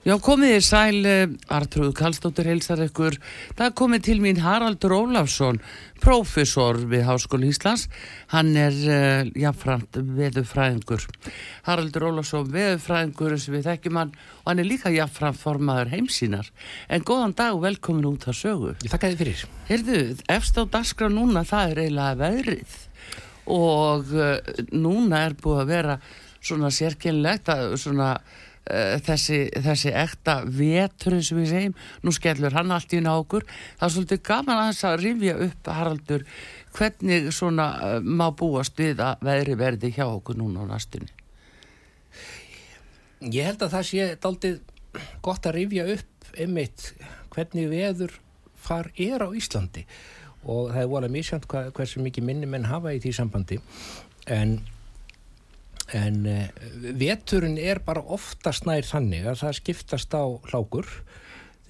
Já, komið þér sæl, eh, Artrúð Kallstóttir heilsar ykkur. Það komið til mín Haraldur Ólafsson, profesor við Háskóli Íslands. Hann er uh, jafnframt veðufræðingur. Haraldur Ólafsson, veðufræðingur sem við þekkjum hann og hann er líka jafnframt formaður heimsínar. En góðan dag og velkomin út að sögu. Ég þakka þið fyrir. Heyrðu, efst á daskra núna það er eiginlega veðrið og uh, núna er búið að vera svona sérkynlegt að svona þessi, þessi ekta veturinn sem við segjum, nú skellur hann allt í nákur, það er svolítið gaman að þess að rifja upp Haraldur hvernig svona uh, má búast við að veðri verði hjá okkur núna á nastunni Ég held að það sé daldið gott að rifja upp einmitt hvernig veður far er á Íslandi. Og það er volið mísjönd hversu mikið minni menn hafa í því sambandi. En en uh, veturinn er bara oftast nær þannig að það skiptast á hlákur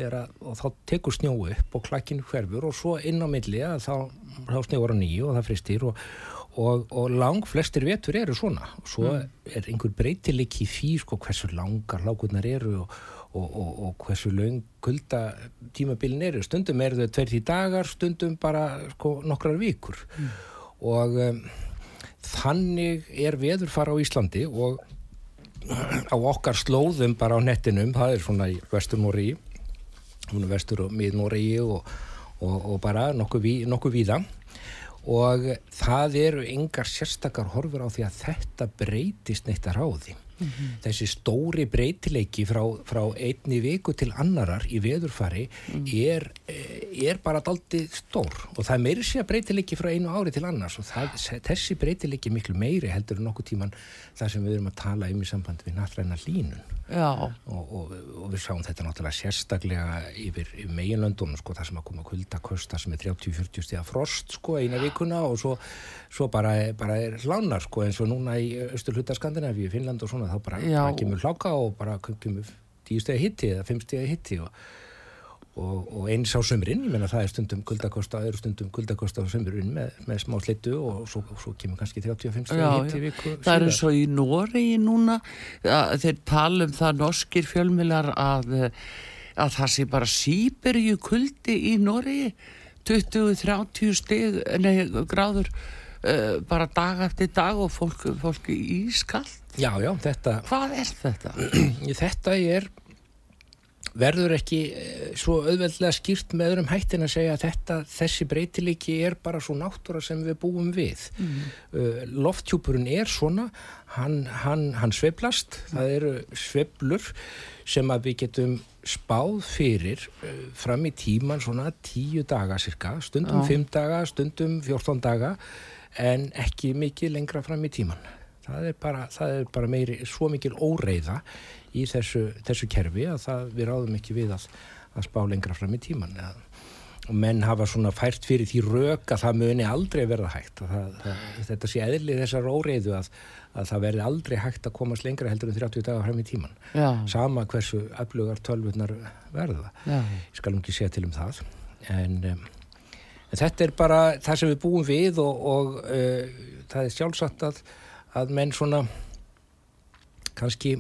að, og þá tekur snjóu upp og klakkinu hverfur og svo inn á milli að þá, þá snjóur á nýju og það fristir og, og, og lang flestir vetur eru svona og svo mm. er einhver breytileik í því sko hversu langar hlákurnar eru og, og hversu laung kulda tímabilin eru stundum er þau tverti dagar stundum bara sko nokkrar vikur mm. og þannig er veðurfara á Íslandi og á okkar slóðum bara á nettinum, það er svona í Vestur-Nóri vestur og mið-Nóri og, og, og bara nokkuð, ví, nokkuð víða. Og það eru yngar sérstakar horfur á því að þetta breytist neitt að ráði mm -hmm. þessi stóri breytileiki frá, frá einni viku til annarar í veðurfari mm -hmm. er, eh, er bara daldi stór og það er meiri sé að breytileiki frá einu ári til annars og það, þessi breytileiki miklu meiri heldur en nokkuð tíman það sem við erum að tala um í samband við nattræna línun og, og, og við sáum þetta náttúrulega sérstaklega yfir, meginlöndunum sko, það sem að koma kuldakosta sem er 30-40 stíða frost sko eina vikuna og svo, svo bara, bara er hlánar sko eins og núna í austur hluta Skandinavíu, Finnland og svona þá bara, bara kemur hláka og bara kemur tíu stegi hitti eða fimm stegi hitti og, og, og eins á sömurinn, ég menna það er stundum guldakosta, það eru stundum guldakosta á sömurinn með, með smá slittu og svo, svo kemur kannski 35 stegi hitti viku Það er eins og í Noregi núna þeir tala um það norskir fjölmilar að, að það sé bara síberju kuldi í Noregi. 20-30 steg, nei, gráður uh, bara dag eftir dag og fólk, fólk ískall Já, já, þetta... Hvað er þetta? þetta er, verður ekki eh, svo auðveldlega skýrt með öðrum hættin að segja að þetta, þessi breytiliki er bara svo náttúra sem við búum við. Mm. Uh, lofthjúpurinn er svona, hann, hann, hann sveplast, mm. það eru sveplur sem að við getum spáð fyrir uh, fram í tíman svona tíu daga cirka, stundum fimm daga, stundum fjórtón daga en ekki mikið lengra fram í tíman það er bara, það er bara meiri, svo mikil óreiða í þessu, þessu kerfi að það, við ráðum ekki við að, að spá lengra fram í tíman að, og menn hafa svona fært fyrir því rauk að það muni aldrei verða hægt það, þetta sé eðli þessar óreiðu að, að það verði aldrei hægt að komast lengra heldur en 30 dagar fram í tíman Já. sama hversu öflugar tölvurnar verða Já. ég skal ekki segja til um það en, um, en þetta er bara það sem við búum við og, og uh, það er sjálfsagt að að menn svona kannski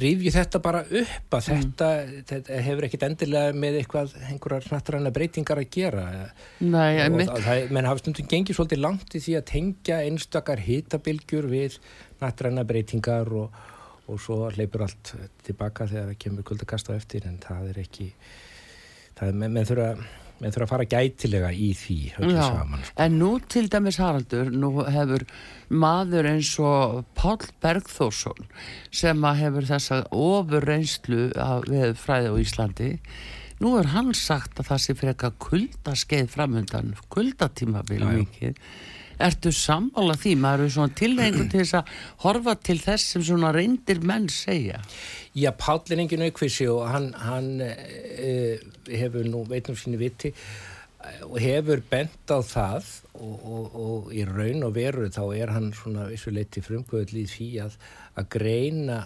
rifju þetta bara upp að mm. þetta, þetta hefur ekkit endilega með eitthvað einhverjar nattræna breytingar að gera Nei, og það, menn hafa stundum gengið svolítið langt í því að tengja einstakar hitabilgjur við nattræna breytingar og, og svo leipur allt tilbaka þegar það kemur kuldakast á eftir en það er ekki það er, menn þurfa menn þurfa að fara gætilega í því saman, sko. en nú til dæmis Haraldur nú hefur maður eins og Pál Bergþórsson sem að hefur þessa ofur reynslu við fræði á Íslandi nú er hann sagt að það sé fyrir eitthvað kuldaskeið framöndan kuldatíma vil mikið Ertu sammála því? Maður er svona tilhengur til þess að horfa til þess sem svona reyndir menn segja. Já, Pállin engin aukvísi og hann, hann uh, hefur nú veitnum síni viti og hefur bent á það og, og, og í raun og veru þá er hann svona vissuleiti frumkvöðl í því að, að greina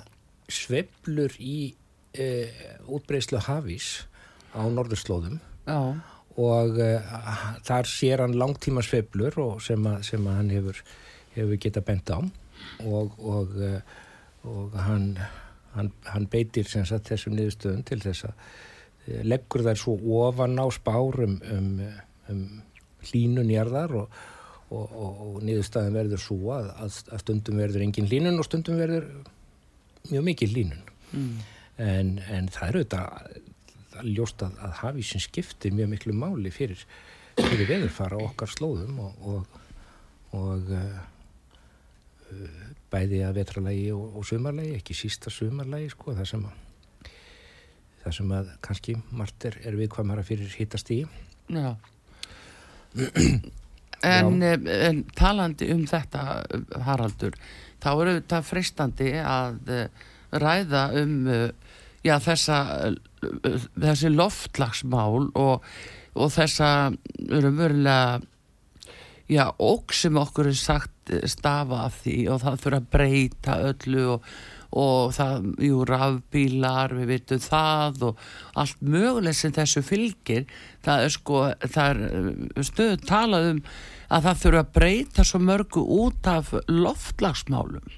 sveplur í uh, útbreyslu hafís á norðurslóðum Já. og uh, þar sér hann langtíma sveplur sem, að, sem að hann hefur, hefur geta bent á og, og, og hann, hann, hann beitir sagt, þessum niðurstöðum til þess að leggur þær svo ofan á spárum um, um hlínun jarðar og, og, og, og niðurstaðin verður svo að, að, stundum verður engin hlínun og stundum verður mjög mikið hlínun mm. en, en það eru þetta ljóst að, að hafísin skiptir mjög miklu máli fyrir, fyrir veðurfara okkar slóðum og uh, bæði að vetralagi og sumarlagi, ekki sísta sumarlagi sko, það sem að það sem að kannski margt er, er viðkvæmara fyrir hittast í Já. En, en talandi um þetta Haraldur, þá eru þetta freistandi að eh, ræða um eh, já, þessa þessi loftlagsmál og, og þessa umverulega já, óg sem okkur er sagt stafa af því og það fyrir að breyta öllu og og það, jú, rafbílar við vitum það og allt möguleg sem þessu fylgir það er sko, það er eh, stöðu talað um að það þurfa að breyta svo mörgu út af loftlagsmálum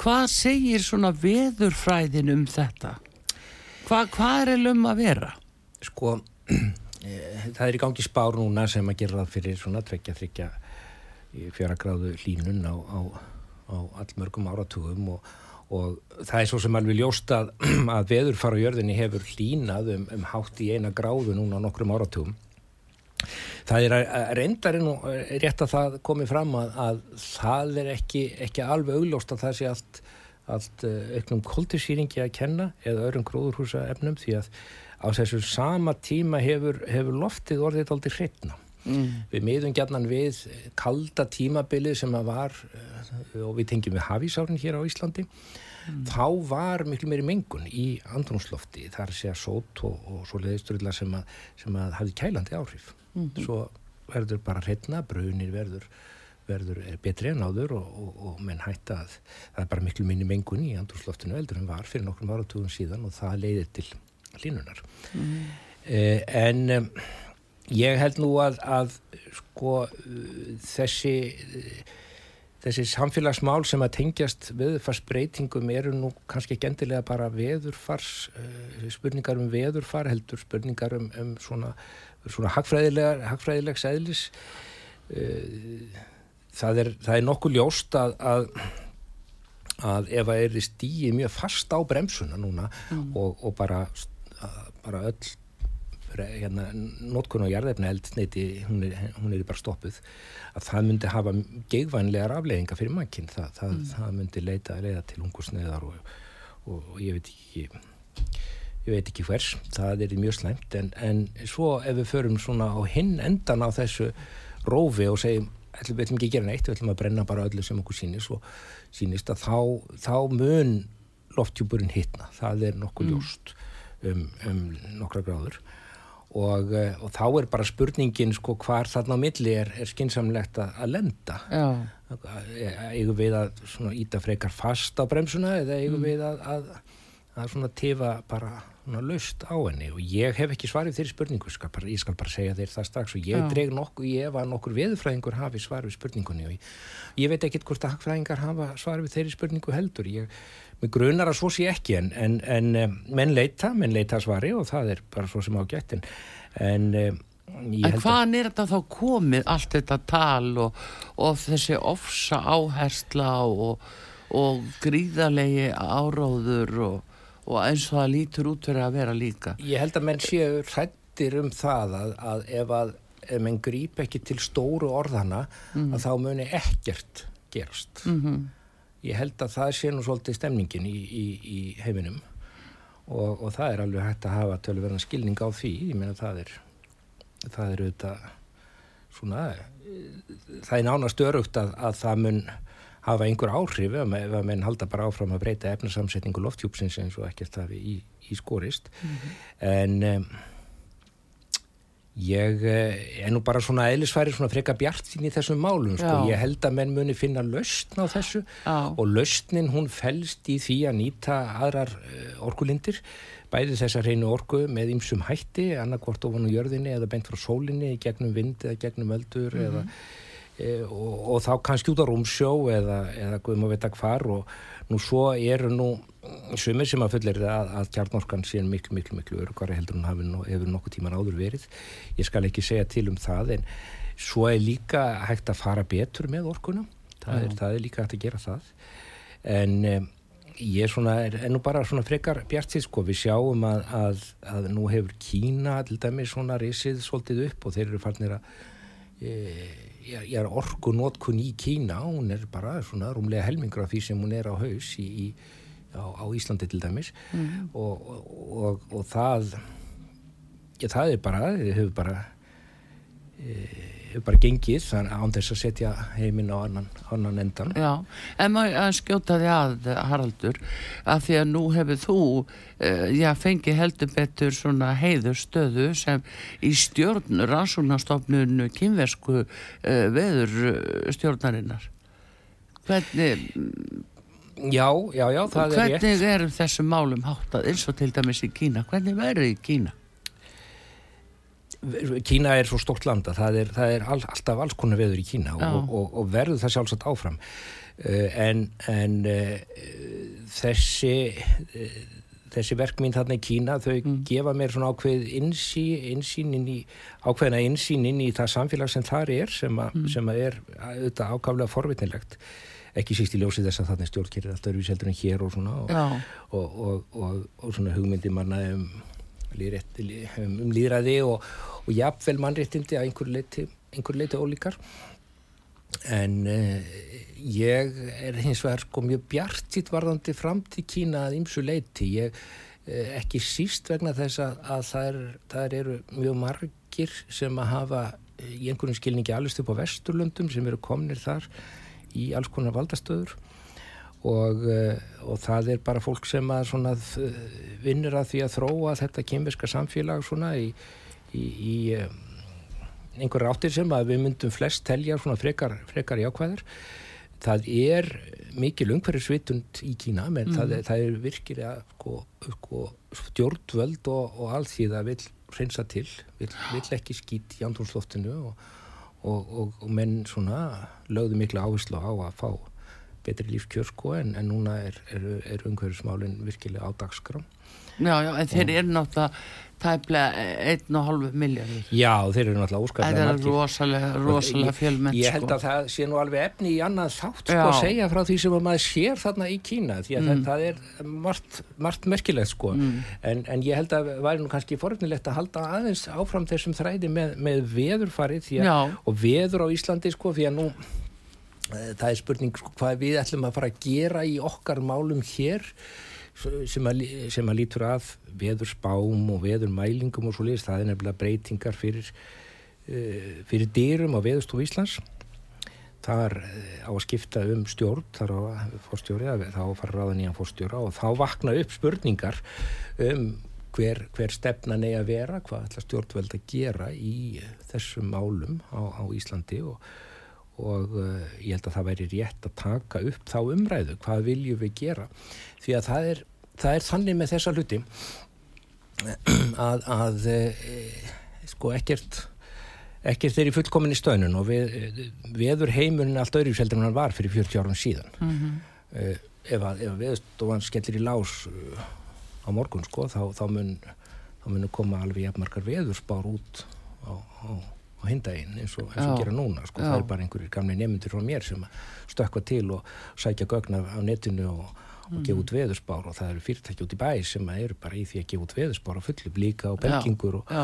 hvað segir svona veðurfræðin um þetta? Hva, hvað er eða um að vera? Sko það er í gangi spár núna sem að gera það fyrir svona tvekja þryggja fjara gráðu línun á, á á allmörgum áratugum og, og það er svo sem alveg ljóst að, að veður fara á jörðinni hefur hlínað um, um hátt í eina gráðu núna nokkrum áratugum. Það er reyndarinn og rétt að það komi fram að, að það er ekki, ekki alveg augljóst að það sé allt, allt eh, auknum koltisýringi að kenna eða öðrum gróðurhúsa efnum því að á þessu sama tíma hefur, hefur loftið orðið aldrei hreitna. Mm. Við miðum gætnan við kalda tímabilið sem að var eh, og við tengjum við hafísárun hér á Íslandi mm. þá var miklu meiri mengun í andrumslofti þar sé að sót og, og svo leiðisturilla sem að, sem að hafi kælandi áhrif mm -hmm. svo verður bara hreitna, brunir verður verður betri en áður og, og, og menn hætta að það er bara miklu minni mengun í andrumsloftinu eldur en var fyrir nokkrum áratugum síðan og það leiðir til línunar mm. eh, en um, ég held nú að, að sko þessi þessi samfélagsmál sem að tengjast veðurfarsbreytingum eru nú kannski ekki endilega bara veðurfars uh, spurningar um veðurfar heldur spurningar um, um svona, svona hagfræðilegs eðlis uh, það, er, það er nokkuð ljóst að, að að ef að er í stíi mjög fast á bremsuna núna mm. og, og bara, bara öll hérna, nótkun og jarðefni eldsneiti hún er, hún er bara stoppuð að það myndi hafa gegvænlegar aflegginga fyrir mannkinn, það, það, mm. það myndi leita að leiða til ungusneðar og, og, og ég veit ekki ég veit ekki hvers, það er mjög slæmt en, en svo ef við förum svona á hinn endan á þessu rófi og segjum, við ætlum ekki að gera neitt við ætlum að brenna bara öllu sem okkur sínist og sínist að þá, þá mun loftjúburinn hittna, það er nokkuð mm. ljóst um, um nokkra gráður og, eh, og þá er bara spurningin sko hvar þarna á milli er, er skinsamlegt að, að lenda. Eigum við að íta frekar fast á bremsuna eða eigum mm. við að, að, að svona tefa bara löst á henni? Og ég hef ekki svarið þeirri spurningu skal bara, ég skal bara segja þeir það strax. Og ég dreg nokkuð, ég var nokkur veðurfræðingur hafi svarið spurningunni og ég, ég veit ekkit hvort að hagfræðingar hafa svarið þeirri spurningu heldur. Ég Mér grunar að svo sé ekki en, en, en eh, menn leita, menn leita svari og það er bara svo sem á getin. En, eh, en hvaðan er þetta þá komið allt þetta tal og, og þessi ofsa áhersla og, og gríðarlegi áráður og, og eins og það lítur út fyrir að vera líka? Ég held að menn séu hrættir um það að, að ef að ef menn grýp ekki til stóru orðana mm. að þá muni ekkert gerast. Mm ég held að það sé nú svolítið stemningin í, í, í heiminum og, og það er alveg hægt að hafa tölverðan skilning á því. Ég meina það er það er auðvitað svona, það er nánast örugt að, að það mun hafa einhver áhrif ef að menn halda bara áfram að breyta efnasamsetningu lofthjúpsins eins og ekkert hafi í, í skorist. En um, ég eh, er nú bara svona eðlisfæri svona freka bjart sín í þessum málum sko. Ég held að menn muni finna lausn á þessu Já. og lausnin hún felst í því að nýta aðrar uh, orkulindir bæði þessar hreinu orku með ymsum hætti annarkvort ofan á jörðinni eða bent frá sólinni gegnum vind eða gegnum öldur eða e, og, og þá kannski út á rúmsjó eða, eða guðum að vita hvar og nú svo eru nú sumir sem að fullir að, að kjarnorkan sé miklu, miklu, miklu örugari heldur en hafi nú, hefur nokkuð tíman áður verið. Ég skal ekki segja til um það en svo er líka hægt að fara betur með orkuna. Það, er, það er líka hægt að gera það. En um, ég er svona, er, er nú bara svona frekar bjart sér sko, við sjáum að, að, að nú hefur Kína til dæmis svona risið svolítið upp og þeir eru farnir að ég, ég er orku nótkun í Kína, hún er bara svona rúmlega helmingur af því sem hún er á haus í, í, á, á Íslandi til dæmis. Og, og, og, og það ég, það er bara, þið hefur bara hefur bara gengið án þess að setja heiminn á annan, annan endan Já, en maður að skjóta því að Haraldur, að því að nú hefur þú, uh, já, fengið heldur betur svona heiður stöðu sem í stjórn rannsóknarstofnun kynversku uh, veður stjórnarinnar. Hvernig, Já, já, já, það er rétt hvernig er þessum málum háttað eins og til dæmis í Kína? Hvernig verður í Kína? Kína er svo stort landa, það er, það er all, alltaf alls konar veður í Kína Já. og, og, og verður það sjálfsagt áfram. Uh, en, en uh, þessi uh, þessi verkmynd þarna í Kína þau gefa mér svona ákveð innsí, innsýn inn í, ákveðna innsýn inn í það samfélag sem þar er sem, a, sem að er auðvitað ákaflega forvitnilegt. Ekki síst í ljósi þess að þarna stjórnkerir alltaf eru seldur en hér og svona og, og, og, og, og svona hugmyndi manna um, lýrætt, um, lýðræði og, og jafnvel mannréttindi að einhver leiti, einhver leiti ólíkar. En uh, ég er hins vegar sko mjög bjartitt varðandi framtíð Kína að ymsu leiti ég uh, ekki síst vegna þess að, að það, er, það eru mjög margir sem að hafa eh, í einhverjum skilningi alveg upp á Vesturlöndum sem eru komnir þar í alls konar valdastöður og, uh, og það er bara fólk sem að svona uh, vinnur að því að þróa þetta kemverska samfélag svona í, í, í um, einhverja áttir sem að við myndum flest telja svona frekar, frekar jákvæður það er mikil umhverfisvitund í Kína menn það, er, það er virkilega sko, sko, stjórnvöld og, og alþýða vill hreinsa til vill, vill ekki skýt í andrúnsloftinu og, og, og, menn svona lögðu mikla áherslu á að fá betri lífskjör sko en, en núna er, er, er umhverfismálinn virkilega á dagskrám já, já, en þeir eru náttúrulega tæplega einn og hálfu miljardur. Já, þeir eru náttúrulega Það óskaplega er rosalega, rosalega fjölmenn, Ég held sko. að það sé nú alveg efni í annað þátt sko að segja frá því sem að maður sér þarna í Kína því að Mm. það, það er margt, margt merkilegt sko en, en ég held að væri nú kannski foröfnilegt að halda aðeins áfram þessum þræði með, með veðurfarið að, og veður á Íslandi sko því að nú það er spurning sko, hvað við ætlum að fara að gera í okkar málum hér sem að, sem að lítur að veðurspám og veðurmælingum og svo liðist, það er nefnilega breytingar fyrir, uh, fyrir dyrum á veðurstofu Íslands. Þar eh, á að skipta um stjórn þar á að fórstjóri að þá að fara ráða nýjan fórstjóra og þá vakna upp spurningar um hver, hver stefnan eigi að vera hvað ætla stjórnveld að gera í eh, þessum málum á, á Íslandi og, og uh, ég held að það væri rétt að taka upp þá umræðu, hvað viljum við gera því að það er, það er þannig með þessa hluti að, að e, sko ekkert ekkert er í fullkominni stöðnun og við, veður heimurinn allt öðru seldur en hann var fyrir 40 árum síðan mm -hmm. ef að, ef að veðstofan skellir í lás á morgun sko þá, þá mun þá munu koma alveg jafnmarkar veðurspár út á, á, á hindaginn eins og, eins og gera núna sko, það er bara einhverjir gamli nefndur frá mér sem að stökkva til og sækja gögn af, af netinu og, og gefa út veðurspár og það eru fyrirtæki út í bæ sem eru bara í því að gefa út veðurspár á fullu blíka og belgingur og,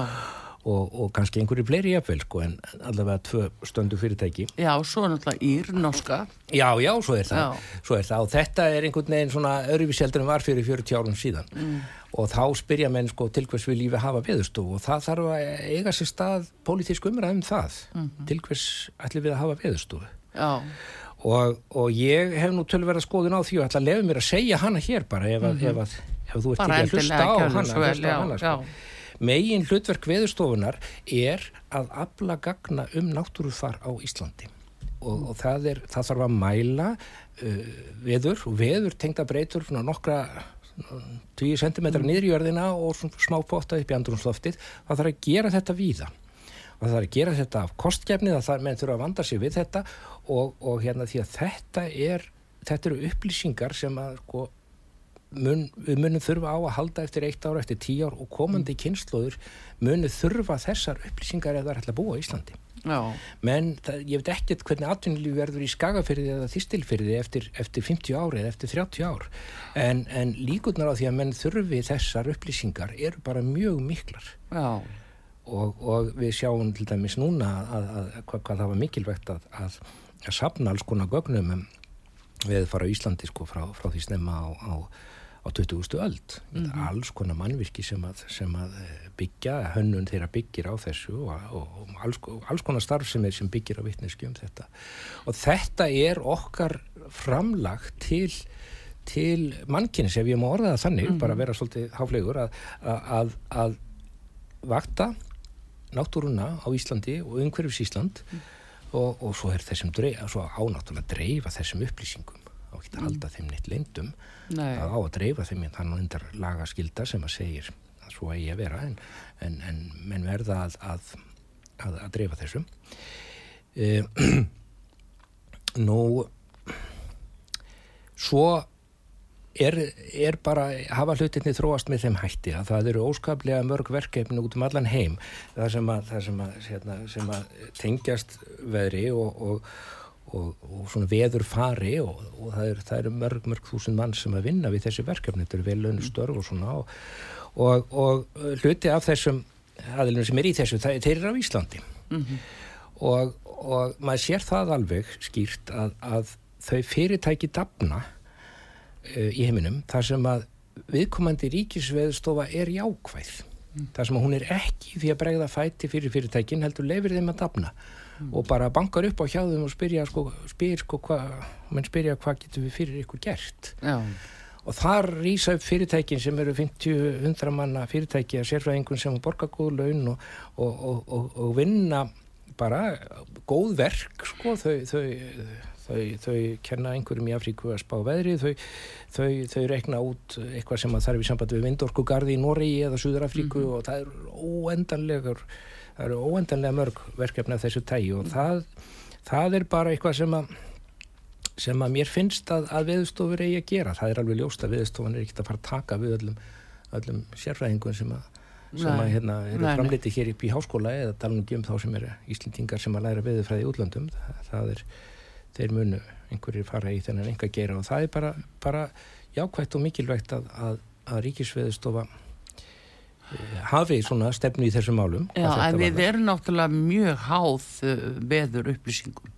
og, og kannski einhverju fleiri jafnvel sko en allavega tvö stöndu fyrirtæki. Já, svo er náttúrulega Ír, norska. Já, já, svo er það, Já. svo er það. Og þetta er einhvern veginn svona öðruvíseldur en var fyrir 40 árum síðan. Mm. og þá spyrja menn sko til hvers við lífi hafa veðustofu og það þarf að eiga sér stað pólitísk umræðum það. Til hvers ætlum við að hafa veðustofu Já, og, og ég hef nú tölverða skoðun á því og ætla að lefa mér að segja hana hér bara ef, að, ef, að, ef þú ert ekki að hlusta á hana, hlusta á hana sko. Megin hlutverk veðurstofunar er að afla gagna um náttúrufar á Íslandi. Og, og það, er, það þarf að mæla uh, veður og veður tengda breytur svona nokkra 10 cm mm. niður í jörðina og smá potta upp í andrumsloftið það þarf að gera þetta víða. Og það þarf að gera þetta af kostgefni það þarf menn þurfa að vanda sig við þetta og, og hérna því að þetta er þetta eru upplýsingar sem að sko mun, við munum þurfa á að halda eftir eitt ára, eftir tíu ár og komandi mm. kynnslóður munum þurfa þessar upplýsingar ef það er að búa í Íslandi. já, Menn það, ég veit ekkert hvernig atvinnulífi verður í skagafyrði eða þýstilfyrði eftir, eftir 50 ári eða eftir 30 ár en, en líkurnar á því að menn þurfi þessar upplýsingar eru bara mjög miklar já, og, og við sjáum til dæmis núna að, að, hvað, hvað það var mikilvægt að, að, að sapna alls konar gögnum um við fara á Íslandi sko frá, frá því snemma á, á, á 20. öld mm -hmm. alls konar mannvirki sem að, sem að eh, byggja, hönnun þeirra byggir á þessu og, og, og alls, alls konar starf sem er sem byggir á vittneski um þetta og þetta er okkar framlag til til mannkynns ef ég má orða það þannig, bara vera svolítið háflegur að, að, að vakta náttúruna á Íslandi og umhverfis Ísland og, og svo er þessum dreifa, svo ánáttúrulega dreifa þessum upplýsingum á ekki að halda þeim neitt lindum nei, að á að dreifa þeim þannig undar lagaskilda sem að segir að svo eigi að vera en, en, en menn verða að, að, að, að dreifa þessum uh, nú svo er, er bara hafa hlutinni þróast með þeim hætti að það eru óskaplega mörg verkefni út um allan heim. Það sem að, það sem að, hérna, sem að tengjast veðri og, og, og, og svona veður fari og, og það eru er mörg, mörg þúsund mann sem að vinna við þessi verkefni. Þetta eru vel launu störf og svona og hluti af þessum aðilum sem er í þessu, það, þeir eru á Íslandi. Og, og maður sér það alveg skýrt að, að þau fyrirtæki dafna uh, í heiminum þar sem að viðkomandi ríkisveðstofa er jákvæð. Þar sem að hún er ekki því að bregða fæti fyrir fyrirtækin heldur lefir þeim að dafna og bara bankar upp á hjá þeim og spyrja sko, spyr sko hvað menn spyrja hvað getur við fyrir ykkur gert? Já, og þar rýsa upp fyrirtækin sem eru 50-100 manna fyrirtæki að sérfræðingun sem borga góð laun og, og, og, og, og vinna bara góð verk sko, þau, þau, þau, þau kenna einhverjum í Afríku að spá veðri. Þau, þau, þau rekna út eitthvað sem þarf í samband við vindorkugarði í Noregi eða Suður Afríku og það er óendanlegur það eru óendanlega mörg verkefni af þessu tægi og það, það er bara eitthvað sem að sem að mér finnst að, að viðstofur eigi að gera. Það er alveg ljóst að viðstofan er ekkert að fara að taka við öllum, öllum sérfræðingum sem að, sem að hérna, eru framliti hér upp í háskóla eða tala um þá sem eru Íslendingar sem að læra viðfræði útlöndum. Það, það er, þeir munu einhverjir fara í þennan enga gera og það er bara, bara jákvægt og mikilvægt að, að, að ríkisviðstofa hafi svona stefnu í þessum málum. já en við erum náttúrulega mjög háð uh, veður upplýsingum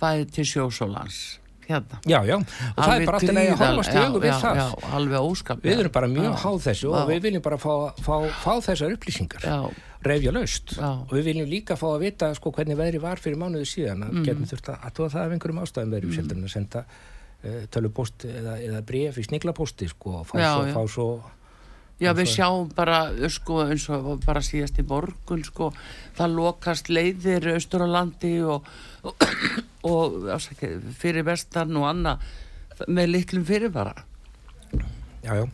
bæði til sjós og lands hérna Já, já, og það er bara alltaf að augu við já, það. já, alveg óskaplega Við erum bara mjög Já. háð þessu Já. og við viljum bara fá, fá, fá þessar upplýsingar, já, reyfja laust Já. og við viljum líka fá að vita sko, hvernig veðri var fyrir mánuði síðan að Mhm. getum þurft að aðtóða það af einhverjum ástæðum veðri mm. að senda uh, tölupóst eða, eða bref í sniglapósti sko, og fá, svo, já. við sjáum bara, sko, eins og bara síðast í morgun, sko, það lokast leiðir austur á landi og, og, og ásaki, fyrir vestan og annað með litlum fyrirvara. Já, já.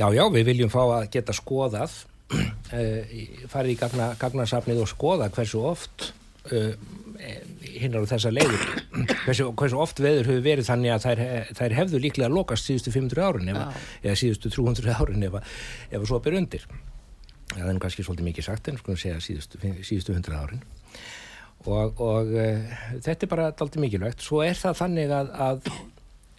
Já, já, við viljum fá að geta skoðað, uh, farið í gagna, gagnasafnið og skoða hversu oft uh, hinnar á þessa leiður, hversu, hversu oft veður hefur verið þannig að þær, þær hefðu líklega lokast síðustu 500 árin eða, eða síðustu 300 árin ef, að- svo ber undir. Það er kannski svolítið mikið sagt en skulum segja síðustu, síðustu 100 árin. Og, og uh, þetta er bara daldið mikilvægt. Svo er það þannig að, að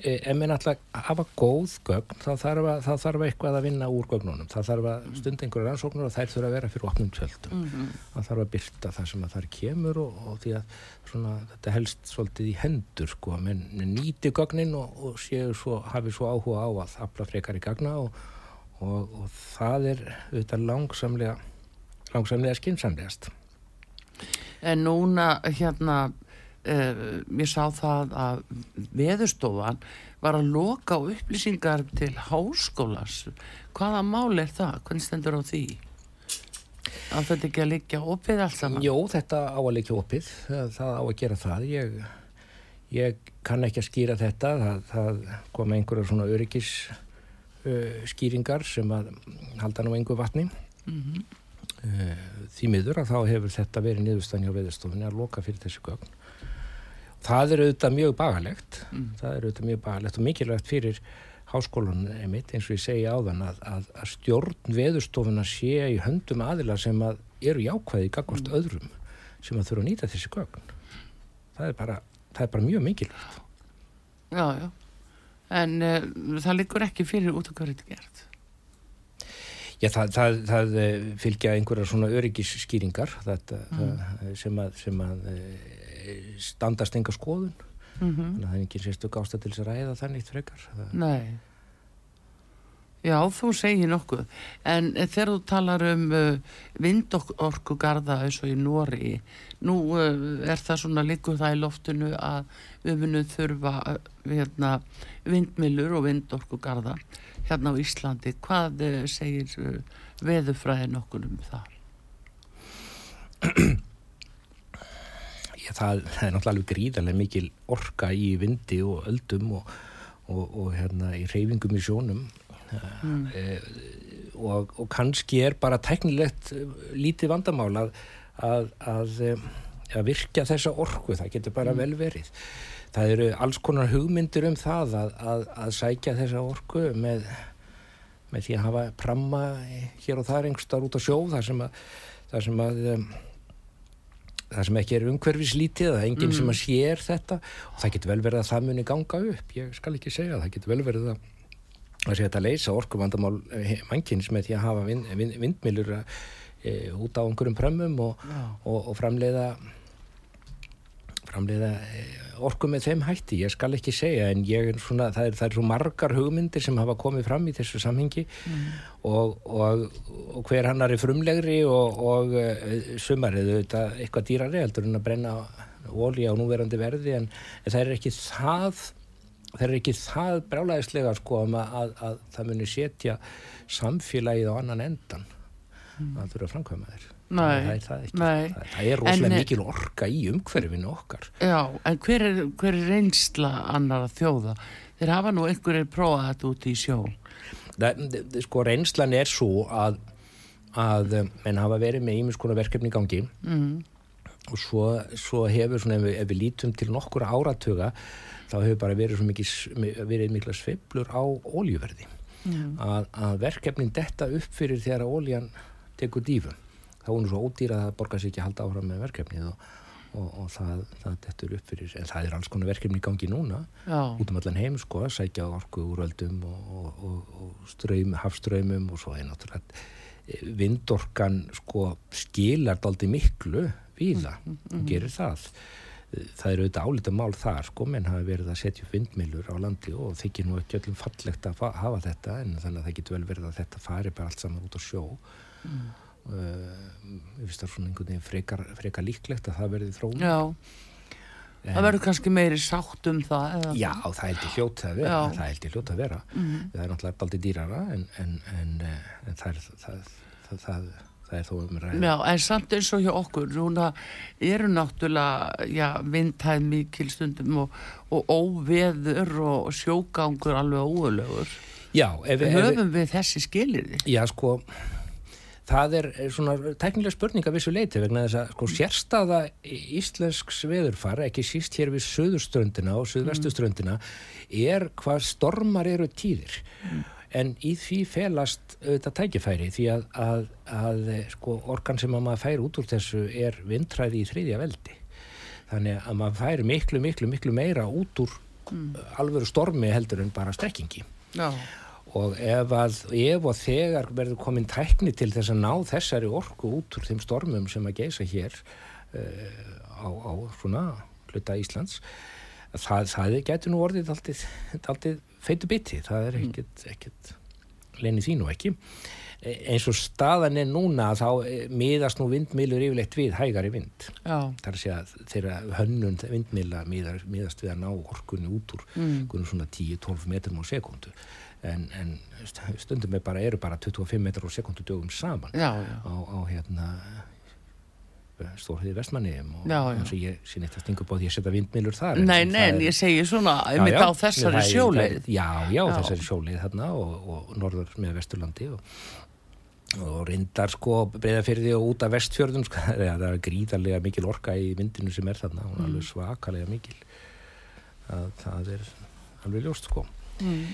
ef minn alltaf hafa góð gögn þá þarf, að, þá þarf eitthvað að vinna úr gögnunum. Það þarf að stunda einhverju rannsóknur og þær þurfa að vera fyrir opnum tjöldum. Mm -hmm. það þarf að byrta það sem að þar kemur og, og því að svona, þetta helst svolítið í hendur sko, menn nýti gögnin og, og svo, hafi svo áhuga á að afla frekar í gagna og, og það er auðvitað langsamlega langsamlega skynnsamlegast En núna hérna Uh, mér sá það að veðurstofan var að loka á upplýsingar til háskólas hvaða mál er það? hvernig stendur á því? að þetta ekki að liggja opið allt saman? Jó, þetta á að liggja opið það á að gera það ég, ég kann ekki að skýra þetta það, það kom einhverja svona öryggis uh, skýringar sem að halda nú einhver vatni mm -hmm. uh, því miður að þá hefur þetta verið niðurstæðan hjá veðurstofunni að loka fyrir þessu gögn það er auðvitað mjög bagalegt mm. það er auðvitað mjög bagalegt og mikilvægt fyrir háskólan emitt eins og ég segi áðan að, að, að stjórn veðurstofuna sé í höndum aðila sem að eru jákvæði í gagvart mm. öðrum sem að þurfa að nýta þessi gögn það er bara, það er bara mjög mikilvægt Já, já en uh, það liggur ekki fyrir út af hverju þetta gert Já, það, það, það eh, fylgja einhverjar svona öryggisskýringar þetta, mm. sem að, sem að eh, standast enga skoðun. Mm -hmm. þannig að það er ekki sérstu gásta til þess að ræða þannig frekar. Nei. Já, þú segir nokkuð. En þegar þú talar um uh, vindorkugarða eins og í Nóri nú uh, er það svona líkur það í loftinu að við munum þurfa uh, hérna, vindmilur og vindorkugarða hérna á Íslandi. Hvað uh, segir uh, veðufræðin okkur um það? það, það er náttúrulega gríðarlega mikil orka í vindi og öldum og, og, og hérna í reyfingum í sjónum mm. e, og, og kannski er bara teknilegt eh, lítið vandamál að, að, að, eh, að virka þessa orku, það getur bara mm. vel verið það eru alls konar hugmyndir um það að sækja þessa orku með, með því að hafa pramma hér og þar engstar út á sjó þar sem að, þar sem að það sem ekki er umhverfislítið það er enginn mm. sem að sér þetta. Og það getur vel verið að það muni ganga upp ég skal ekki segja, það. Getur vel verið að að segja þetta leysa orkumandamál eh, mannkynns með því að hafa vind, vind, vindmilur e, út á einhverjum prömmum og, og, og framleiða framleiða eh, orku með þeim hætti, ég skal ekki segja en ég er svona, það er, það er svo margar hugmyndir sem hafa komið fram í þessu samhengi mm. og, og, og hver hannar er frumlegri og, og uh, sumar er þetta eitthvað dýrari heldur en að brenna ólí á núverandi verði en, en það er ekki það það er ekki það brálaðislega sko að, að, að það muni setja samfélagið á annan endan mm. að þurfa að framkvæma þér Nei, það það ekki. Það, það er rosalega en, mikil orka í umhverfinu okkar. Já, en hver er, hver er reynsla annar að þjóða? Þeir hafa nú einhverjir prófað þetta út í sjó. Sko reynslan er svo að, að menn hafa verið með ímiðskona verkefni í gangi mm. og svo, svo hefur svona ef við, ef við lítum til nokkur áratuga þá hefur bara verið, mikil, verið mikla sveiblur á óljuverði. Mm. Að, að verkefnin detta upp fyrir þegar óljan tekur dífum þá er hún svo ódýra að það borgar sér ekki að halda áfram með verkefnið og, og, og það, það dettur upp fyrir, en það er alls konar verkefni í gangi núna, Já. út um allan heim sko, að sækja orku úr öldum og, og ströym, hafströymum og svo er náttúrulega vindorkan sko skilart aldrei miklu við það, mm, mm, mm. gerir það það eru auðvitað álita mál þar sko, menn hafi verið að setja vindmilur á landi og þykir nú ekki öllum fallegt að hafa þetta en þannig að það getur vel verið að þetta fari bara allt saman út á sjó mm. Ég finnst það svona einhvern veginn frekar, frekar líklegt að það verði þróun Já, en, það verður kannski meiri sátt um það eða? Já, það heldur hljótt að vera Já. það heldur hljótt að vera mm -hmm. það er náttúrulega aldrei dýrara en, en, en það er það, það, það það er þó um ræð Já, en samt eins og hjá okkur núna eru náttúrulega vindhæð mikil stundum og, og óveður og sjógangur alveg óölugur Já, ef, höfum ef, við þessi skilir Já, sko það er svona teknilega spurning að vissu leiti vegna þess að sko sérstaða íslensks veðurfar, ekki síst hér við söðurströndina og söðvestuströndina er hvað stormar eru tíðir. Mm. en í því felast auðvitað tækifæri því að, að, að sko orkan sem að maður fær út úr þessu er vindræði í þriðja veldi. Þannig að maður fær miklu, miklu, miklu meira út úr alvöru stormi heldur en bara strekkingi. Já, og ef, að, ef og þegar verður komin tækni til þess að ná þessari orku út úr þeim stormum sem að geisa hér uh, á, á svona hluta Íslands það, það getur nú orðið aldrei feitu biti, það er ekkert, ekkert lenið því nú ekki. E- eins og staðan er núna þá eh, miðast nú vindmilur yfirleitt við hægari vind. Já, það er að þeirra hönnun vindmila miðast við að ná orkunni út úr mm. svona 10-12 metrum á sekundu en, en stundum er bara, eru bara 25 metrar á sekundu dögum saman já, já. á, á hérna stórhiði vestmanniðum og eins og ég sé neitt að stinga upp á því að setja vindmilur þar Nei, nei, ég segi svona, einmitt á þessari sjóleið. Já, já, þessari sjóleið þarna og, og norður með vesturlandi og, og reyndar sko breyðafyrði og út af vestfjörðum sko, það er- er gríðarlega mikil orka í vindinu sem er þarna, hún er alveg svakalega mikil það, það er alveg ljóst sko Mm.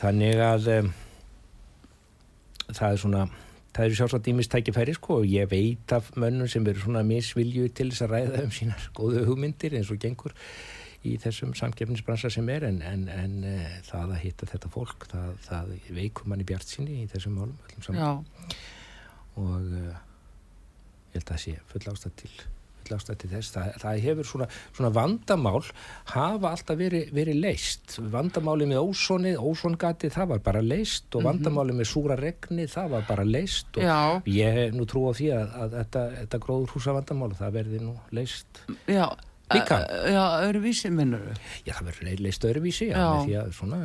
Þannig að um, það er svona það eru sjálfsagt ímistækifæri sko og ég veit af mönnum sem eru svona misvilju til þess að ræða um sínar góðu hugmyndir eins og gengur í þessum samkeppnisbransa sem er en, en, en uh, það að hitta þetta fólk það, það veikum mann í bjart sinni í þessum málum og uh, ég held að það sé full ástæð til það, það hefur svona, svona vandamál hafa alltaf verið, verið leist vandamáli með ósonið, ósongati það var bara leist og vandamáli með súra regni það var bara leist og já, ég nú trú á því að, að þetta, þetta gróður húsa vandamál það verði nú leist já. Líka? Já, öðruvísi minnur já það verður le- leist öðruvísi já, því að svona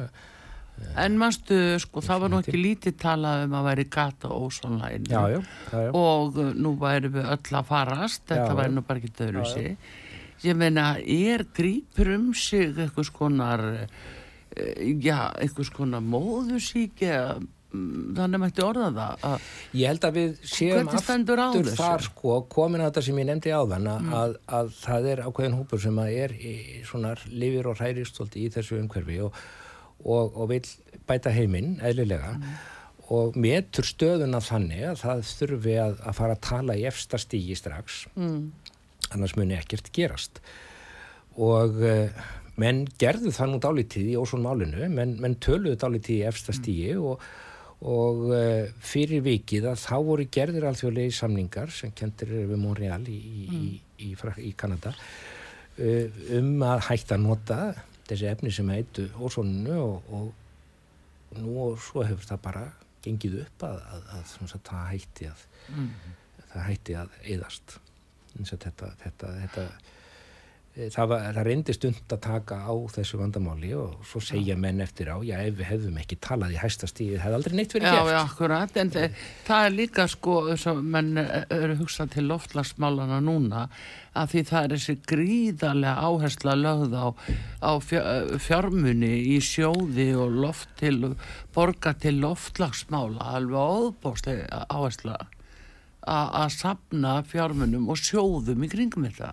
En manstu, sko, það var nú ekki lítið talað um að væri gata ósónlægin. Og uh, nú væri við öll að farast, þetta Já, væri nú bara ekki öðruvísi. Ég meina, er grípur um sig eitthvað skonar, já, eitthvað skonar móðusík eða mm, þannig mætti orða það. Að, Ég held að við séum á aftur þar sko, komin að þetta sem ég nefndi áðan að, að, að það er ákveðin hópur sem að er í svona lifir og hærist í þessu umhverfi og, og, og vil bæta heiminn eðlilega og metur stöðuna þannig að það þurfi að, að fara að tala í efsta stígi strax. Mm, annars muni ekkert gerast. Og uh, menn gerðu það nú dálítið í ósvon málinu. Menn, menn töluðu dálítið í efsta stígi og, og uh, fyrir vikið að þá voru gerðir alþjóðlegi samningar sem kentir við Montreal í, í, í, í, í Kanada uh, um að hætta að nota þessi efni sem heitu ósvoninu og, og nú og svo hefur það bara gengið upp að, að, að, að, að það hætti að það hætti að eðast eins og þetta, þetta, þetta það, var, það reyndi stund að taka á þessu vandamáli og svo segja menn eftir á, já ef við hefðum ekki talað í hæsta stíði, það hefði aldrei neitt verið já, gert. já, akkurat, en þe- það er líka sko, menn eh, eru hugsað til loftlagsmálana núna að því það er þessi gríðarlega áhersla lögð á, á fjármuni í sjóði og loft til, borga til loftlagsmála, alveg óbóðslega áhersla að sapna fjármunum og sjóðum í kringum þetta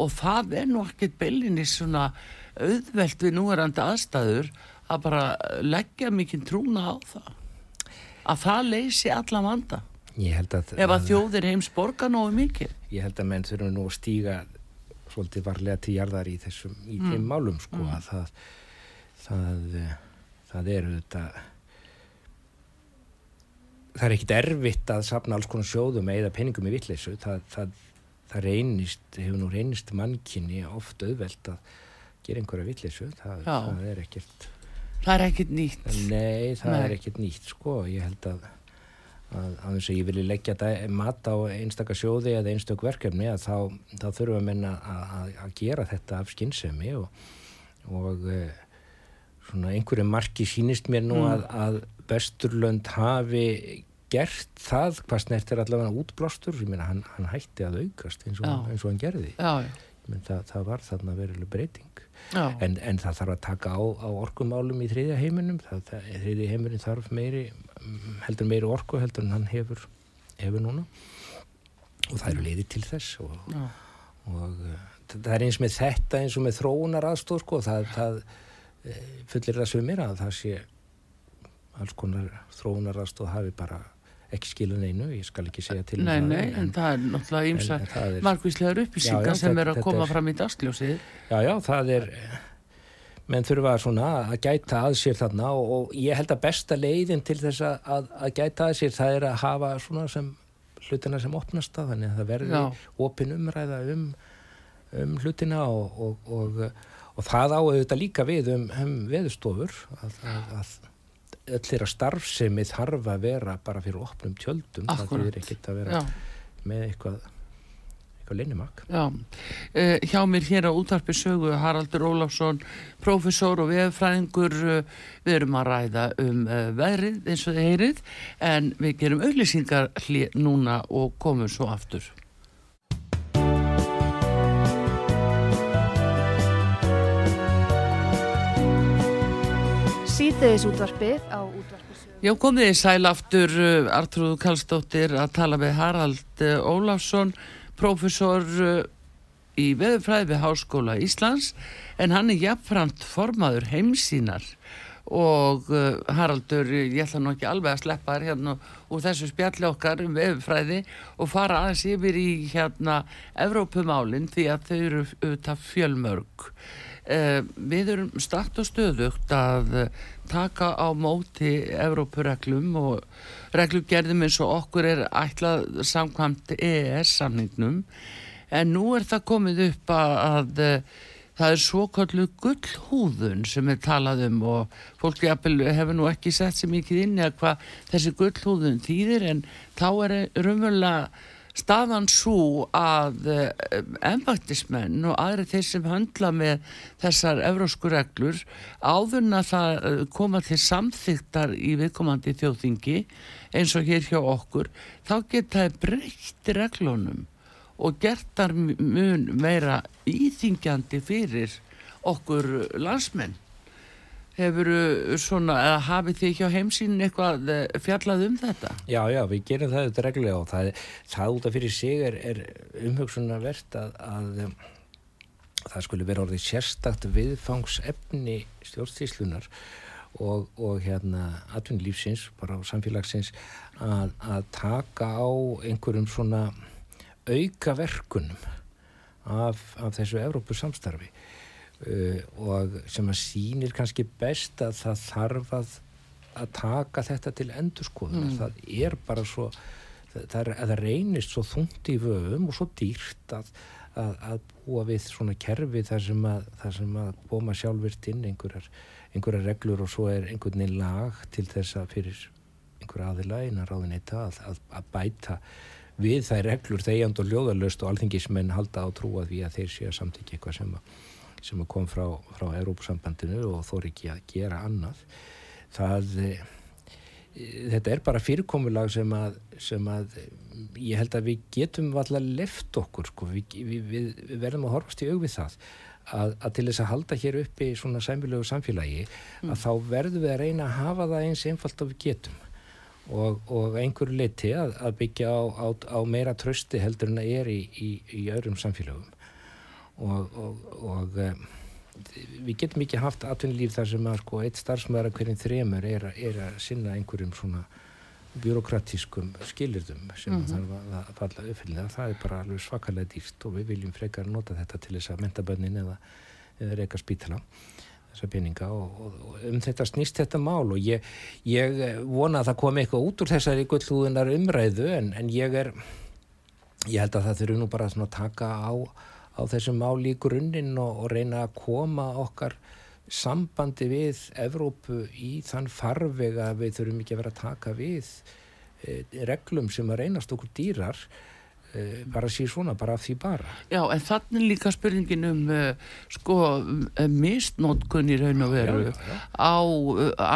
og það er nú ekkert beilinni svona auðvelt við núverandi aðstæður að bara leggja mikið trúna á það. Að það leysi allan vanda. Að, ef að þjóðir heims borga nógu mikið. Ég held að menn þurfum nú að stíga svolítið varlega til jarðar í þessum í þeim málum sko að það það, eh, það er þetta það er ekkit erfitt að safna alls konar sjóðum eða peningum í vittleysu það, það, það reynist, hefur nú reynist mannkinni oft auðvelt að gera einhverja vittleysu það, það er ekkert það er ekkert nýtt. Nei, það Nei. er ekkert nýtt sko, ég held að að, að þess að ég vilji leggja mat á einstaka sjóði eða einstök verkefni að þá, þá þurfum að menna að, að, að gera þetta af skynsemi og, og e, svona einhverju marki sýnist mér nú að, að Vesturlönd hafi gert það hvað snert er allavega útblástur meina hann, hann hætti að aukast eins og, eins og hann gerði. Já, já, meina, það, það var þarna verileg breyting. En, en það þarf að taka á, á orkumálum í þriðja heiminum. Það, það, þriðja heiminum þarf meiri heldur meiri orku heldur en hann hefur hefur núna. Og það eru leiði til þess og, og uh, það er eins með þetta eins og með þróunar aðstóð sko, það, það uh, fullir það sumir að það sé alls konar þróunar aðstóð hafi bara ekki skilun einu, ég skal ekki segja til um nei, það, nei, en það er náttúrulega en er- margvíslegar upplýsingar sem eru að koma er- fram í dagsljósið. Já, já, það er menn þurfa svona að gæta að sér þarna og, og ég held að besta leiðin til þess að, að gæta að sér það er að hafa svona sem hlutina sem opnast að þannig að það verði opin umræða um, um hlutina og, og, og, og það á auðvitað líka við um, um veðustofur að, að, að öllir að starfsemi þarf að vera bara fyrir opnum tjöldum Akkurat. það er ekkert að vera Já. með eitthvað eitthvað linnimak. Já, uh, hjá mér hér á útarpi sögu Haraldur Óláfsson, professor og veðfræðingur, uh, við erum að ræða um uh, veðrið eins og heyrið, en við gerum auðlýsingar núna og komum svo aftur. Sýteðis útvarpið á útvarpi sögu. Já, komið í sæl aftur Artrúð Kallstóttir að tala með Harald Óláfsson, profesor uh, í veðurfræði við Háskóla Íslands en hann er jafnframt formaður heimsínar og uh, Haraldur, ég ætla nú ekki alveg að sleppa þér hérna úr þessu spjalli okkar um veðurfræði og fara aðeins yfir í hérna Evrópumálinn því að þau eru auðvitað fjölmörg. Uh, við erum start og stöðugt að uh, taka á móti Evrópureglum og reglugerðum eins og okkur er ætlað samkvæmt EES-samningnum en nú er það komið upp að, að eh, það er svokallu gullhúðun sem er talað um og fólki hefur nú ekki sett sér mikið inn eða hvað þessi gullhúðun þýðir en þá er raunverulega staðan svo að ennvættismenn eh, og aðri þeir sem höndla með þessar evrósku reglur áðurna það eh, koma til samþygtar í viðkomandi þjóðþingi eins og hér hjá okkur þá geta það breytt reglunum og gertar mun meira íþingjandi fyrir okkur landsmenn Hefur svona, eða hafið þið hjá heimsín eitthvað eh, fjallað um þetta? Já, já, við gerum það þetta reglulega og það, það út af fyrir sig er, er umhugsunarvert að, að um, það skulle vera orðið sérstakt viðfangsefni stjórnstíslunar og, og hérna atvinnlífsins, bara samfélagsins að, að taka á einhverjum svona auka verkunum af, af þessu Evrópu samstarfi og sem að sýnir kannski best að það þarf að, að taka þetta til endurskoðunar. Mm. Það er bara svo, það, það, er, reynist svo þungt í vöfum og svo dýrt að, að búa við svona kerfi þar sem að, þar sem að koma sjálfvirt inn einhverjar, einhverjar reglur og svo er einhvern veginn lag til þess að fyrir einhver aðila einar ráðin eitt að, að bæta við þær reglur þegjand og ljóðalöst og alþingismenn halda á trúa því að þeir sé að samtíkja eitthvað sem að sem kom frá, frá Európsambandinu og þóri ekki að gera annað það e, þetta er bara fyrirkomulag sem að, sem að ég held að við getum allar left okkur sko. við, við, við verðum að horfast í augvið það að, að til þess að halda hér uppi svona sæmilögu samfélagi mm. að þá verðum við að reyna að hafa það eins einfalt og við getum og, og einhverju leiti að, að byggja á, á, á meira trösti heldur en að er í, í, í öðrum samfélagum og, og, og um, við getum ekki haft atvinnulíf þar sem að sko, eitt starfsmæðar að hverjum þremur er, er að sinna einhverjum svona byråkratískum skilirðum sem mm -hmm. þarf að, að falla uppfylgna það er bara alveg svakalega dýrt og við viljum frekar nota þetta til þess að menta bönnin eða, eða reyka spítala þessa peninga og, og, og um þetta snýst þetta mál og ég, ég vona að það komi eitthvað út úr þessari gullhúðunar umræðu en, en ég er ég held að það þurfu nú bara að taka á á þessum máli í grunninn og, og reyna að koma okkar sambandi við Evrópu í þann farvega að við þurfum ekki að vera að taka við e, reglum sem að reynast okkur dýrar e, bara síð svona, bara af því bara. Já, en þannig líka spurningin um uh, sko, mistnótkun í raun og veru. já, já, já. á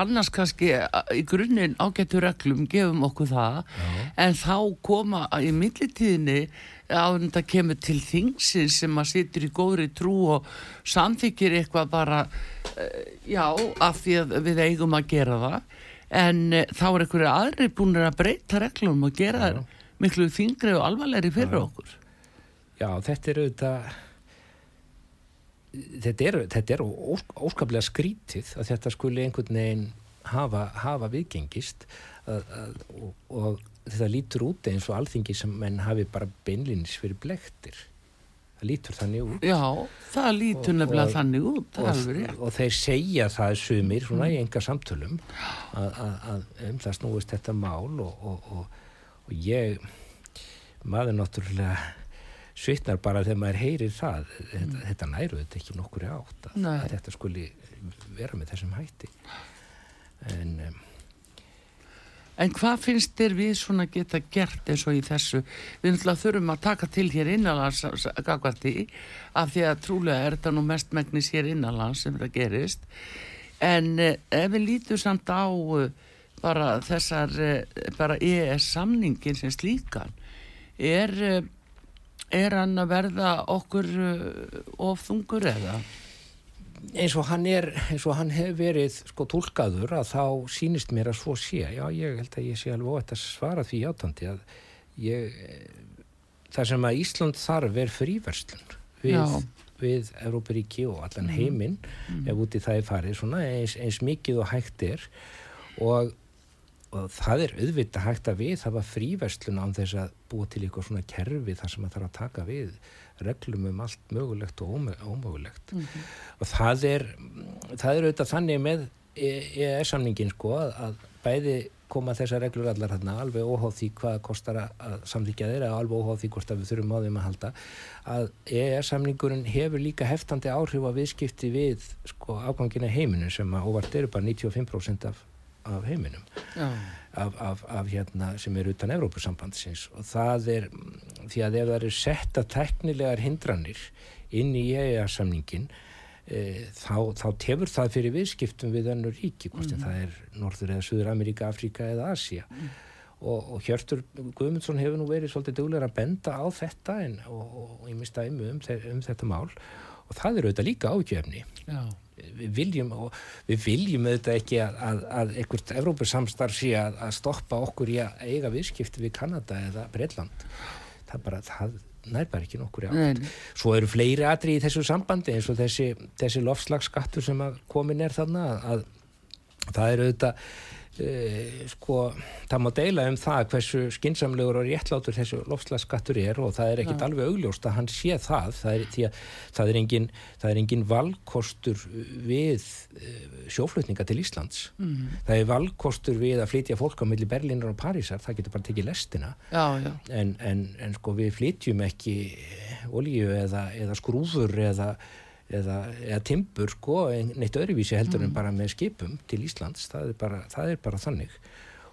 annars kannski í grunninn ágættu reglum gefum okkur það. En þá koma í millitíðinni að þetta kemur til þingsin sem að situr í góðri trú og samþykir eitthvað bara uh, já, af því að við eigum að gera það en uh, þá er einhverju aðri búin að breyta reglum og gera já. miklu þingri og alvarleiri fyrir já. okkur Já, þetta er auðvitað þetta er, þetta er óskaplega skrítið að þetta skuli einhvern veginn hafa, hafa viðgengist að, að, og, og þetta lítur út eins og alþingi sem menn hafi bara beinlinis fyrir blektir það lítur þannig út. Já, það lítur Og- nefnilega og- þannig út, og, og þeir segja það sumir svona Mm. í enga samtölum að, um það snúist þetta mál og, og, og, og ég maður náttúrulega svitnar bara þegar maður heyrir það. Þetta, þetta næru þetta ekki nokkur átt að, Mm. Að þetta skuli vera með þessum hætti. En um, En hvað finnst þér við svona geta gert eins og í þessu? Við náttúrulega þurfum að taka til hér innanlands af því að trúlega er þetta nú mest megnis hér innanlands sem þetta gerist. En eh, ef við lítum samt á eh, bara þessar, eh, bara EES samningin sem slíkan, er, er hann að verða okkur eh, of þungur eða? Eins og hann er eins og hann hefur verið sko tólkaður að þá sýnist mér að svo sé. Já ég held að ég sé alveg óætt að svara því játandi að ég það sem að Ísland þarf er fríverslun við, Já. við Európaríki og allan heiminn ef úti það er farið svona eins, eins mikið og hægt er. Og, og það er auðvitað hægt að við hafa fríverslun án þess að búa til eitthvað svona kerfi þar sem að þarf að taka við reglum um allt mögulegt og ómö- ómögulegt. Og það er það er auðvitað þannig með EES-samningin sko að, bæði koma þessar reglur allar hérna alveg óháð því hvað það kostar að- samþykja þeirra alveg óháð því hvort að við þurfum á þeim að halda að EES-samningurinn hefur líka heftandi áhrif á viðskipti við sko afgangina heiminu sem að óvart eru bara 95% af, af heiminum af, af, af hérna sem er utan Evrópusambandsins. Og það er mm, því að ef það eru setta teknilegar hindranir inn í EEA-samningin e, þá, þá tefur það fyrir viðskiptum við önnur ríki, hvort sem það er Norður eða Suður Ameríka, Afríka eða Asia og, og Hjörtur Guðmundsson hefur nú verið svolítið duglegur að benda á þetta en, og, og, og ég mista um, um, um þetta mál. Og það er auðvitað líka ágefni Já. Við viljum, og við viljum auðvitað ekki að, að, að einhvert Evrópusamstarf sé að, að stoppa okkur í að eiga viðskipti við Kanada eða Breitland það bara, það nær bara ekki nokkur átt. Svo eru fleiri atri í þessu sambandi eins og þessi, þessi lofslagsskattur sem að komin er þarna að, að það eru auðvitað sko, það má deila um það hversu skinsamlegur og réttlátur þessu lofslagsskattur er og það er ekkit alveg augljóst að hann sé það. Það er, að það er engin, það er engin valkostur við e, sjóflutninga til Íslands. Mm. það er valkostur við að flytja fólk á milli Berlínar og Parísar, það getur bara tekið lestina. Já, já. en, en, en sko við flytjum ekki olíu eða, eða skrúfur eða, eða, eða timbur sko, neitt öðruvísi heldur en bara með skipum til Íslands, það er bara, það er bara þannig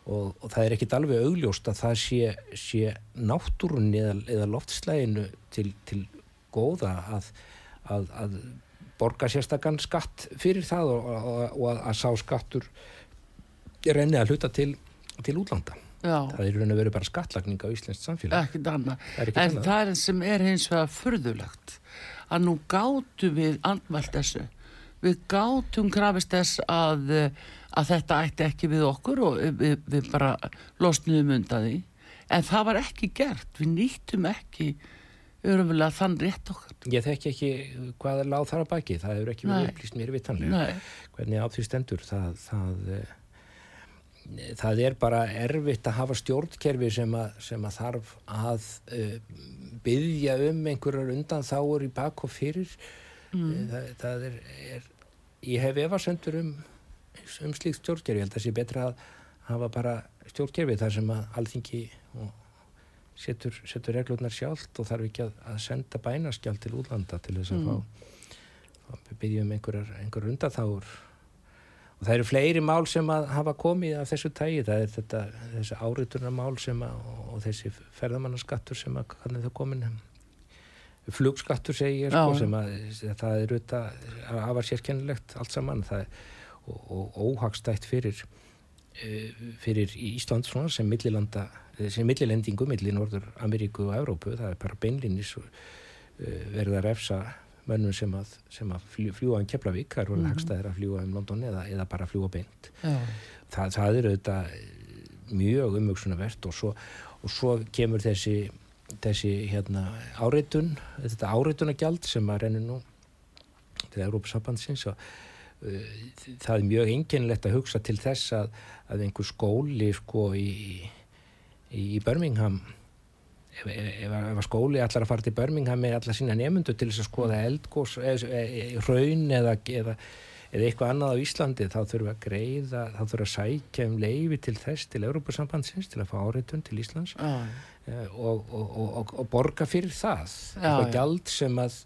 og, og það er ekkit alveg augljóst að það sé, sé náttúrunni eða, eða loftslæginu til, til góða að, að, að borga sérstakann skatt fyrir það og, og, og að, sá skattur renni að hluta til, til útlanda Já. það er raun og veru bara skattlagning á Íslands samfélag. Það En annað. það er sem er hins vegar furðulegt að nú gátum við andmælt þessu. Við gátum krafist þess að, eh, að þetta ætti ekki við okkur og við, við bara losnum undan því. En það var ekki gert. Við nýttum ekki örumlega þann rétt okkar. Ég þekki ekki hvað er láð þar að baki, það hefur ekki verið upplýst mér vitanlega. Nei, Hvernig á því stendur, það, það, eh, það er bara erfitt að hafa stjórnkerfi sem að, sem að þarf að uh, byggja um einhverjar undan þáur í bak og fyrir. Mm. Það, það er, er, ég hef efasendur um, um slíkt stjórnkerfi, ég held að það sé betra að hafa bara stjórnkerfi þar sem að alþingi og setur, setur reglurnar sjálft og þarf ekki að, að senda bænaskjald til útlanda til þess að fá, fá byggjum einhverjar, einhverjar undanþáur og það eru fleiri mál sem að hafa komið af þessu tægi, það er þetta þessi áritunarmál sem að og þessi ferðamannaskattur sem að hvernig það komin flugskattur segi ég sko sem að það er auðvitað að hafa sérkennilegt allt saman. Það og, og óhagstætt fyrir eh, fyrir Ísland svona sem millilanda sem millilendingu milli Norður Ameríku og Evrópu, það er bara beinlinnis verið að refsa mönnum sem að, sem að fljú, fljúa um Keflavík, það er orðið hagstæðir að fljúa um London eða, eða bara fljúa beint. Það, það er auðvitað mjög umvöksunarvert og svo, og svo kemur þessi þessi hérna áreitun þetta áreitunagjald sem að rennur nú til Európa-sambandsins og uh, það er mjög einkennilegt að hugsa til þess að, að einhver skóli sko í, í, í Birmingham ef, ef, ef skóli allar að fara til Birmingham með allar sína nefnundu til þess að skoða eldgós, eða, eða, raun eða, eða, eða eitthvað annað á Íslandi þá þurfum við að greiða, þá þurfum við að sækja um leifi til þess, til Európa-sambandsins til að fá áreitun til Íslands eh, og, og, og, og borga fyrir það. Já, eitthvað já. gjald sem að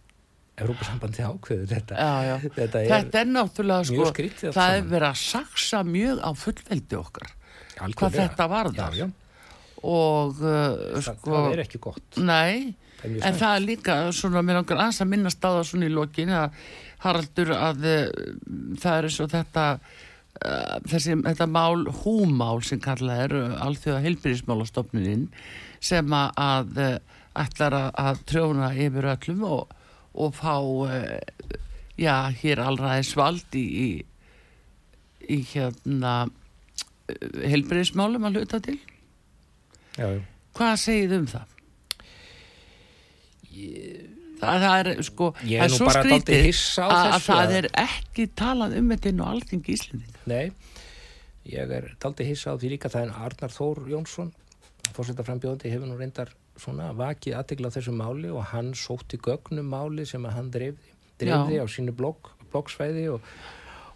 Európa-sambandi ákveður þetta. Já. Þetta er Þetta er náttúrulega sko, það er verið að saksa mjög á fullveldi okkar hvað algjörlega- þetta varðar. Já, já, og uh, það, sko, það er ekki gott. Nei, Það en það er líka svona, mér langar aðeins að minnast á það svona í lokin að Haraldur að uh, það er eins og þetta uh, þessi, þetta mál húmál sem kallað er uh, alþjóða heilbyrðismálastofnunin sem að, uh, ætlar að, að trjóna yfir öllum og, og fá uh, já, hér allraðis vald í, í, í hérna heilbyrðismálum að hluta til já. Hvað segið um það? Það, það er sko Ég það er svo skrítið að, að það að- er ekki talað um þetta inn á alþingi Íslendinga Nei, ég er daldi hissa á því líka það en Arnar Þór Jónsson fórseta frambjóðandi hefur nú reyndar svona vakið aðtegla þessu máli og hann sótti gögnum máli sem að hann dreifði, dreifði á sínu blogg, bloggsvæði og,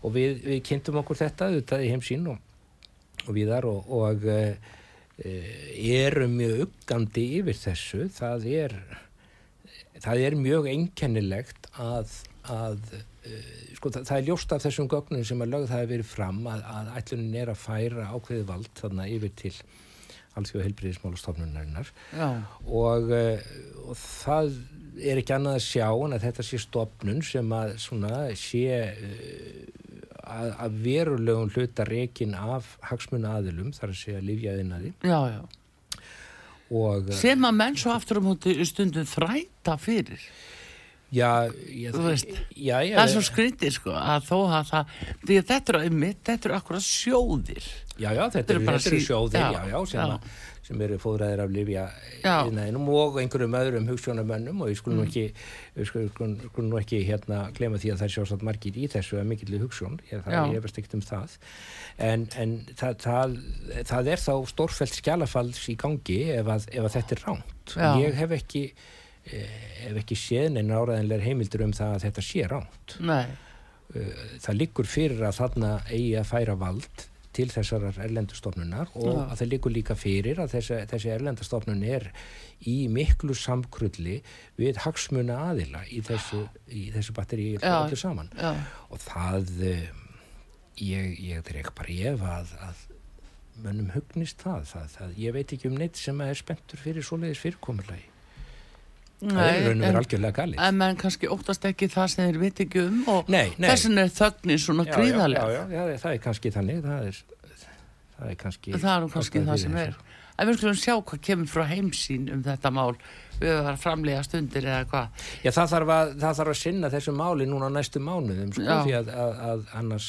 og við, við kynntum okkur þetta auðvitað í heimsín og, og viðar og, og e, erum mjög uggandi yfir þessu. Það er það er mjög einkennilegt að, að uh, sko, það, það er ljóst af þessum gögnum sem að lögð það hefur verið fram að, að ætlunin er að færa ákveði vald þarna yfir til alþjóða heilbriðismálastofnunarinnar Já, og, uh, og það er ekki annað að sjá en að þetta sé stopnun sem að svona sé að, að verulegum hluta rekin af hagsmuna aðilum þar að segja uh, sem að menn svo aftur á móti stundum þræta fyrir já, ég, já, já, það er svo skrítið sko að þó að það því að þetta eru einmitt, þetta eru akkurat sjóðir. Já, já, þetta Þetta eru bara þetta sí- sjóðir, já, já, sem, að, sem eru fóðræðir af lifja innæðinum og einhverjum öðrum hugstjónamönnum og ég skulum Mm. ekki, skulum, skulum, skulum nú ekki hérna glema því að það er sjálfsagt margir í þessu að mikilli hugstjón, ég, það Já. er efast ekkert um það. En, en það, það, það er þá stórfælt skjálafalls í gangi ef að, ef að þetta er ránt ég hef ekki eh, hef ekki séð neina áræðinlegar heimildur um það að þetta sé ránt Nei, það liggur fyrir að þarna eigi að færa vald til þessarar erlendustofnunar og Já. að það liggur líka fyrir að þessi, þessi erlendastofnun er í miklu samkrulli við hagsmuna aðila í þessu, í þessu batteri saman. Já, og það eh, ég, ég dreg bara ég að, að mönnum hugnist það, það, það ég veit ekki um neitt sem er spenntur fyrir svoleiðis fyrirkomulagi það er og en, en menn kannski óttast ekki það sem þeir veit ekki um og nei, nei, þessin er þögnin svona Já, já, já, já, það er kannski þannig það er, það er kannski það er nú kannski það sem er. En við skulum sjá hvað kemur frá heimsýn um þetta mál. Við að framlega stundir eða hvað. Það þarf, að, það þarf að sinna þessu máli núna næstu mánuðum sko, því að, að, að annars,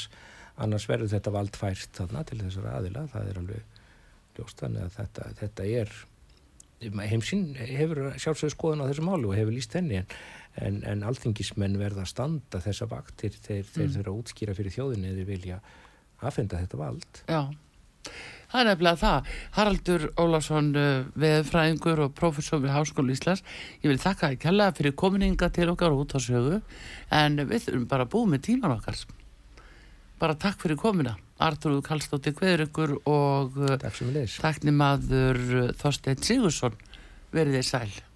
annars verður þetta vald fært þarna til þessara aðila. Það er alveg ljóst þannig að þetta, þetta er heimsinn hefur sjálfsögur skoðun á þessu máli og hefur líst henni en, en, en alþingismenn verða að standa þessa vaktir þeir, þeir Mm. þurfa að útskýra fyrir þjóðinni eða vilja aðfenda þetta vald já Það er nefnilega það. Haraldur Ólafsson, uh, veðfræðingur og professor við Háskóla Íslands. Ég vil þakka þér kærlega fyrir kominninga til okkar út á sögu en við þurfum bara að búið með tíman okkar. Bara takk fyrir komina. Artur Kallstóttir Kveðurökkur og uh, Takk sem við leys taknimaður Þorstein Sigursson. Verið þið sæl.